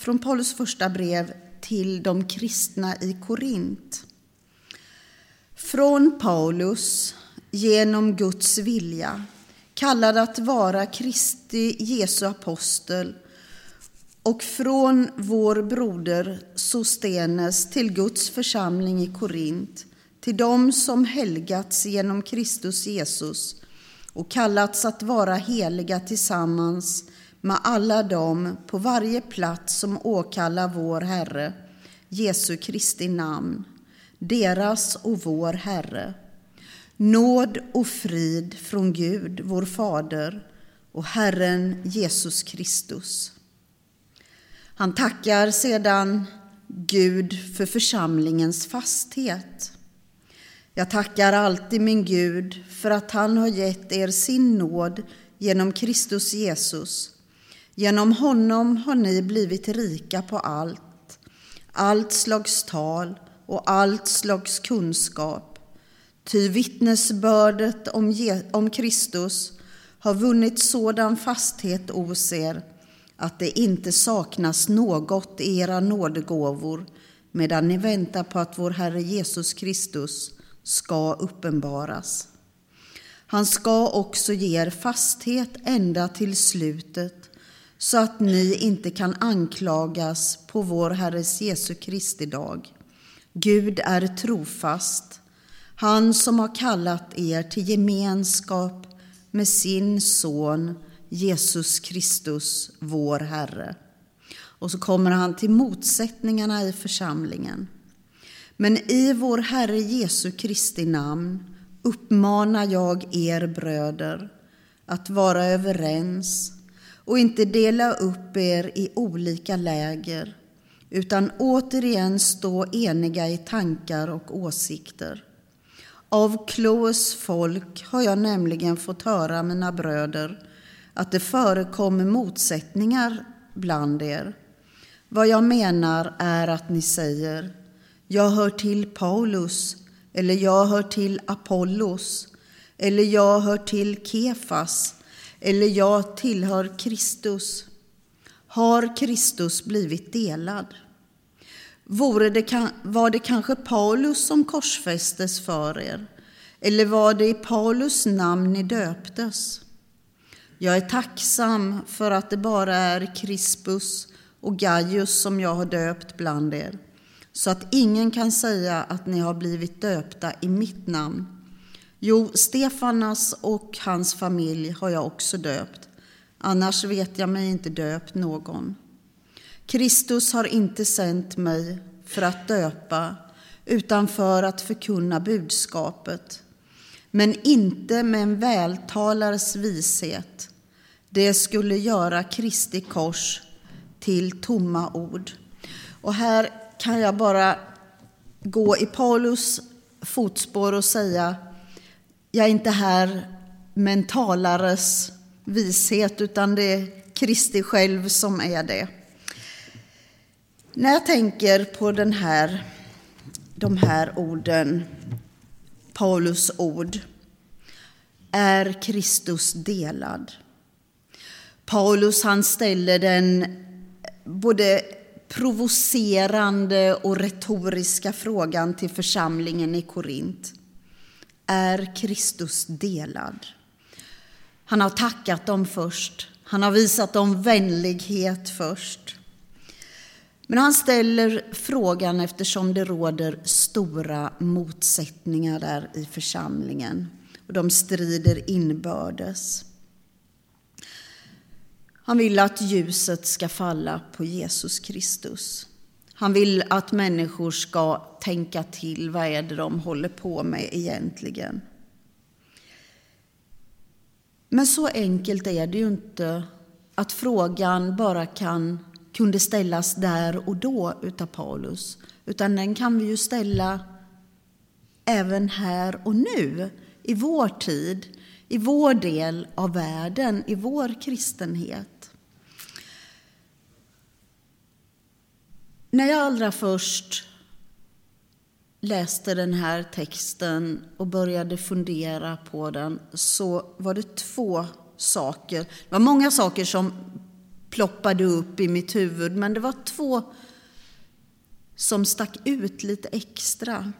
från Paulus första brev till de kristna i Korint. Från Paulus, genom Guds vilja, kallad att vara Kristi Jesu apostel och från vår broder Sostenes till Guds församling i Korint, till dem som helgats genom Kristus Jesus och kallats att vara heliga tillsammans med alla dem på varje plats som åkallar vår Herre, Jesu Kristi namn, deras och vår Herre. Nåd och frid från Gud, vår Fader, och Herren Jesus Kristus. Han tackar sedan Gud för församlingens fasthet. Jag tackar alltid min Gud för att han har gett er sin nåd genom Kristus Jesus. Genom honom har ni blivit rika på allt, allt slags tal och allt slags kunskap. Ty vittnesbördet om, om Kristus har vunnit sådan fasthet hos er att det inte saknas något i era nådegåvor medan ni väntar på att vår Herre Jesus Kristus ska uppenbaras. Han ska också ge er fasthet ända till slutet så att ni inte kan anklagas på vår Herres Jesu Kristi dag. Gud är trofast, han som har kallat er till gemenskap med sin son Jesus Kristus, vår Herre. Och så kommer han till motsättningarna i församlingen. Men i vår Herre Jesu Kristi namn uppmanar jag er bröder att vara överens och inte dela upp er i olika läger utan återigen stå eniga i tankar och åsikter. Av Kloes folk har jag nämligen fått höra, mina bröder, att det förekommer motsättningar bland er. Vad jag menar är att ni säger jag hör till Paulus eller jag hör till Apollos eller jag hör till Kefas eller jag tillhör Kristus. Har Kristus blivit delad? Vore det, var det kanske Paulus som korsfästes för er? Eller var det i Paulus namn ni döptes? Jag är tacksam för att det bara är Crispus och Gaius som jag har döpt bland er, så att ingen kan säga att ni har blivit döpta i mitt namn. Jo, Stefanas och hans familj har jag också döpt, annars vet jag mig inte döpt någon. Kristus har inte sänt mig för att döpa, utan för att förkunna budskapet, men inte med en vältalares vishet. Det skulle göra Kristi kors till tomma ord. Och här kan jag bara gå i Paulus fotspår och säga jag är inte här med en talares vishet, utan det är Kristi själv som är det. När jag tänker på den här, de här orden, Paulus ord, är Kristus delad. Paulus han ställer den både provocerande och retoriska frågan till församlingen i Korint. Är Kristus delad? Han har tackat dem först. Han har visat dem vänlighet först. Men han ställer frågan eftersom det råder stora motsättningar där i församlingen och de strider inbördes. Han vill att ljuset ska falla på Jesus Kristus. Han vill att människor ska tänka till. Vad är det de håller på med egentligen? Men så enkelt är det ju inte att frågan bara kan, kunde ställas där och då utav Paulus. Utan den kan vi ju ställa även här och nu, i vår tid, i vår del av världen, i vår kristenhet. När jag allra först läste den här texten och började fundera på den så var det två saker. Det var många saker som ploppade upp i mitt huvud, men det var två som stack ut lite extra.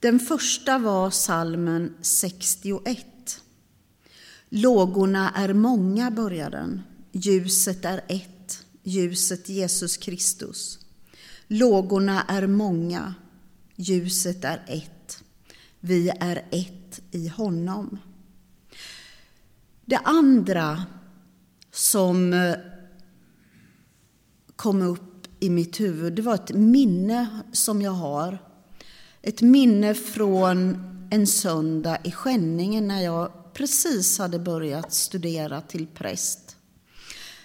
Den första var salmen 61. Lågorna är många, börjar den. Ljuset är ett, ljuset Jesus Kristus. Lågorna är många, ljuset är ett. Vi är ett i honom. Det andra som eh, kom upp i mitt huvud, det var ett minne som jag har. Ett minne från en söndag i Skänningen när jag precis hade börjat studera till präst.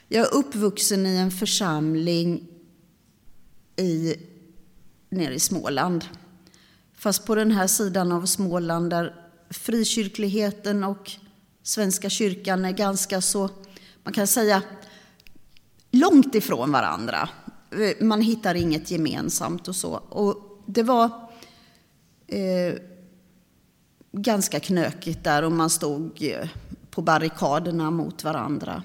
Jag är uppvuxen i en församling i, nere i Småland. Fast på den här sidan av Småland där frikyrkligheten och Svenska kyrkan är ganska så, man kan säga, långt ifrån varandra. Man hittar inget gemensamt och så. Och det var eh, ganska knökigt där och man stod eh, på barrikaderna mot varandra.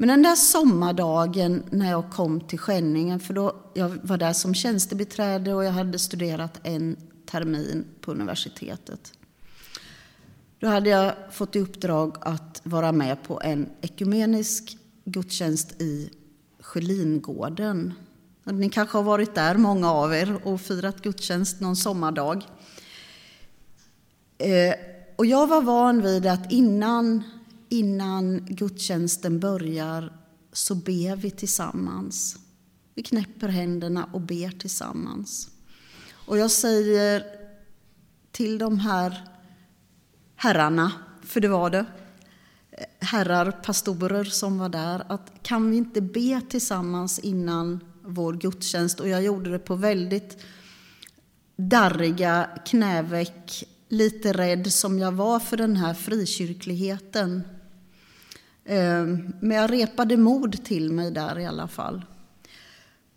Men den där sommardagen när jag kom till Skänningen, för då jag var där som tjänstebiträde och jag hade studerat en termin på universitetet. Då hade jag fått i uppdrag att vara med på en ekumenisk gudstjänst i Sjölingården. Ni kanske har varit där, många av er, och firat gudstjänst någon sommardag. Eh, och jag var van vid att innan, innan gudstjänsten börjar så ber vi tillsammans. Vi knäpper händerna och ber tillsammans. Och jag säger till de här herrarna, för det var det, herrar, pastorer som var där, att kan vi inte be tillsammans innan vår gudstjänst? Och jag gjorde det på väldigt darriga knäveck, lite rädd som jag var för den här frikyrkligheten. Eh, men jag repade mod till mig där i alla fall.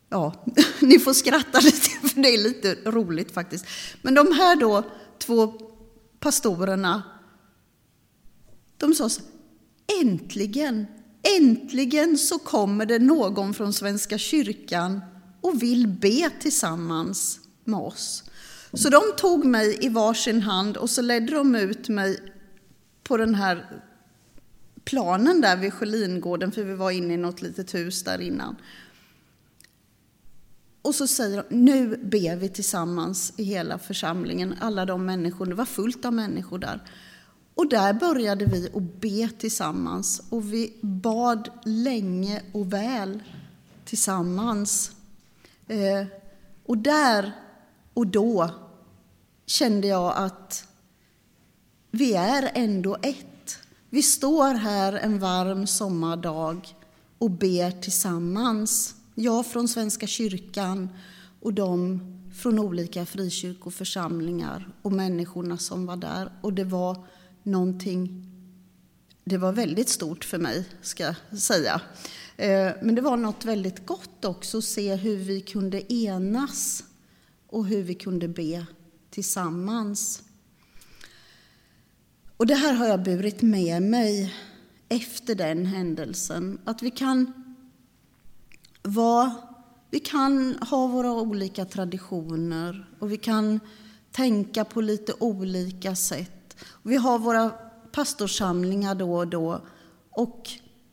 Ja, ni får skratta lite, för det är lite roligt faktiskt. Men de här då två pastorerna, de sa så äntligen, äntligen så kommer det någon från Svenska kyrkan och vill be tillsammans med oss. Så de tog mig i varsin hand och så ledde de ut mig på den här planen där vid Sjölingården, för vi var inne i något litet hus där innan. Och så säger de, nu ber vi tillsammans i hela församlingen, alla de människor, det var fullt av människor där. Och där började vi att be tillsammans och vi bad länge och väl tillsammans. Eh, och där och då kände jag att vi är ändå ett. Vi står här en varm sommardag och ber tillsammans. Jag från Svenska kyrkan och de från olika frikyrkoförsamlingar och människorna som var där. Och det var någonting, det var väldigt stort för mig, ska jag säga. Eh, men det var något väldigt gott också att se hur vi kunde enas och hur vi kunde be tillsammans. Och det här har jag burit med mig efter den händelsen. Att vi kan, vara, vi kan ha våra olika traditioner och vi kan tänka på lite olika sätt. Vi har våra pastorsamlingar då och då. Och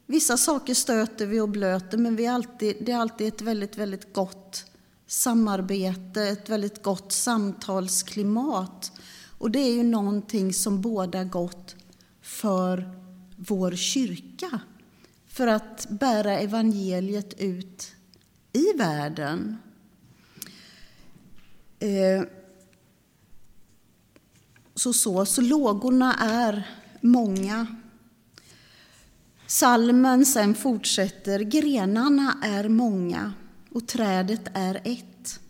vissa saker stöter vi och blöter, men vi är alltid, det är alltid ett väldigt, väldigt gott samarbete, ett väldigt gott samtalsklimat. Och det är ju någonting som båda gott för vår kyrka, för att bära evangeliet ut i världen. Eh, så, så, så lågorna är många. Salmen sen fortsätter, grenarna är många och trädet är ett,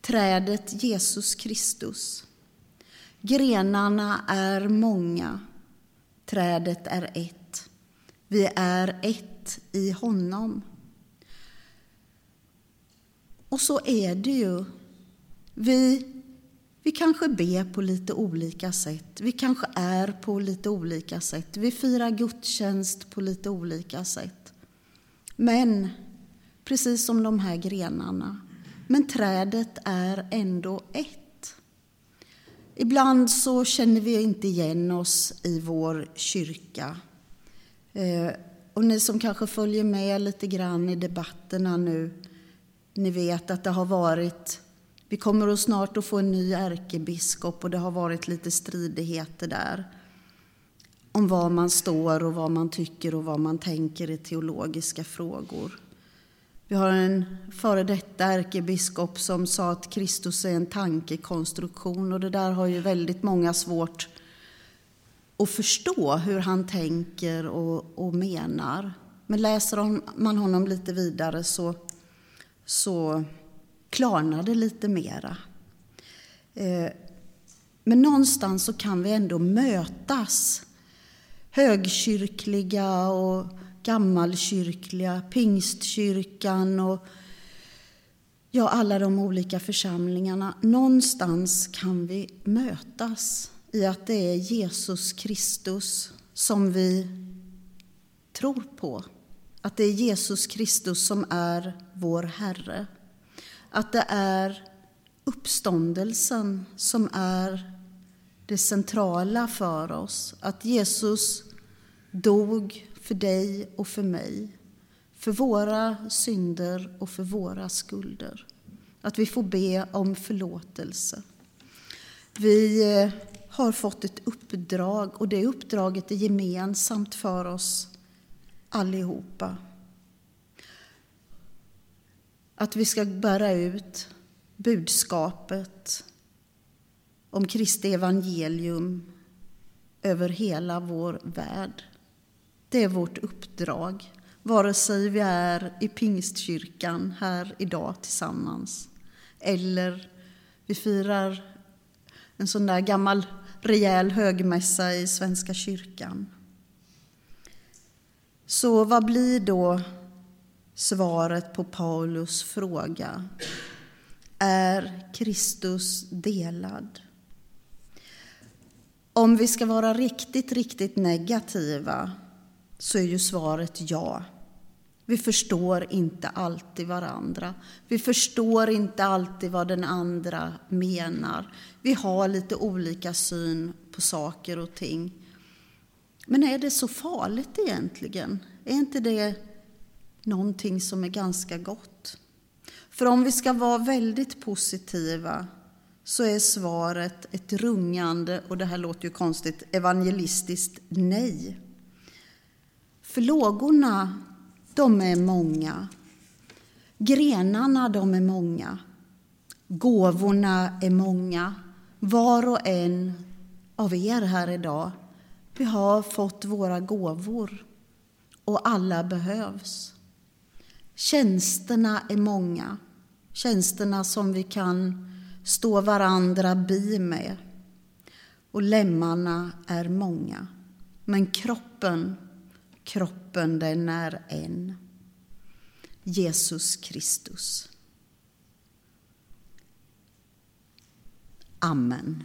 trädet Jesus Kristus. Grenarna är många, trädet är ett. Vi är ett i honom. Och så är det ju. Vi, vi kanske ber på lite olika sätt. Vi kanske är på lite olika sätt. Vi firar gudstjänst på lite olika sätt. Men, precis som de här grenarna, men trädet är ändå ett. Ibland så känner vi inte igen oss i vår kyrka. Eh, och ni som kanske följer med lite grann i debatterna nu, ni vet att det har varit vi kommer att snart att få en ny ärkebiskop och det har varit lite stridigheter där om var man står och vad man tycker och vad man tänker i teologiska frågor. Vi har en före detta ärkebiskop som sa att Kristus är en tankekonstruktion och det där har ju väldigt många svårt att förstå hur han tänker och, och menar. Men läser man honom lite vidare så, så klarnar det lite mera. Eh, men någonstans så kan vi ändå mötas. Högkyrkliga och gammalkyrkliga, pingstkyrkan och ja, alla de olika församlingarna. Någonstans kan vi mötas i att det är Jesus Kristus som vi tror på. Att det är Jesus Kristus som är vår Herre. Att det är uppståndelsen som är det centrala för oss. Att Jesus dog för dig och för mig. För våra synder och för våra skulder. Att vi får be om förlåtelse. Vi eh, har fått ett uppdrag och det uppdraget är gemensamt för oss allihopa. Att vi ska bära ut budskapet om Kristi evangelium över hela vår värld. Det är vårt uppdrag, vare sig vi är i Pingstkyrkan här idag tillsammans eller vi firar en sån där gammal rejäl högmässa i Svenska kyrkan. Så vad blir då svaret på Paulus fråga? Är Kristus delad? Om vi ska vara riktigt, riktigt negativa så är ju svaret ja. Vi förstår inte alltid varandra. Vi förstår inte alltid vad den andra menar. Vi har lite olika syn på saker och ting. Men är det så farligt egentligen? Är inte det någonting som är ganska gott? För om vi ska vara väldigt positiva så är svaret ett rungande, och det här låter ju konstigt, evangelistiskt nej. För lågorna, de är många. Grenarna, de är många. Gåvorna är många. Var och en av er här idag, vi har fått våra gåvor och alla behövs. Tjänsterna är många, tjänsterna som vi kan stå varandra bi med. Och lemmarna är många, men kroppen, kroppen den är en. Jesus Kristus. Amen.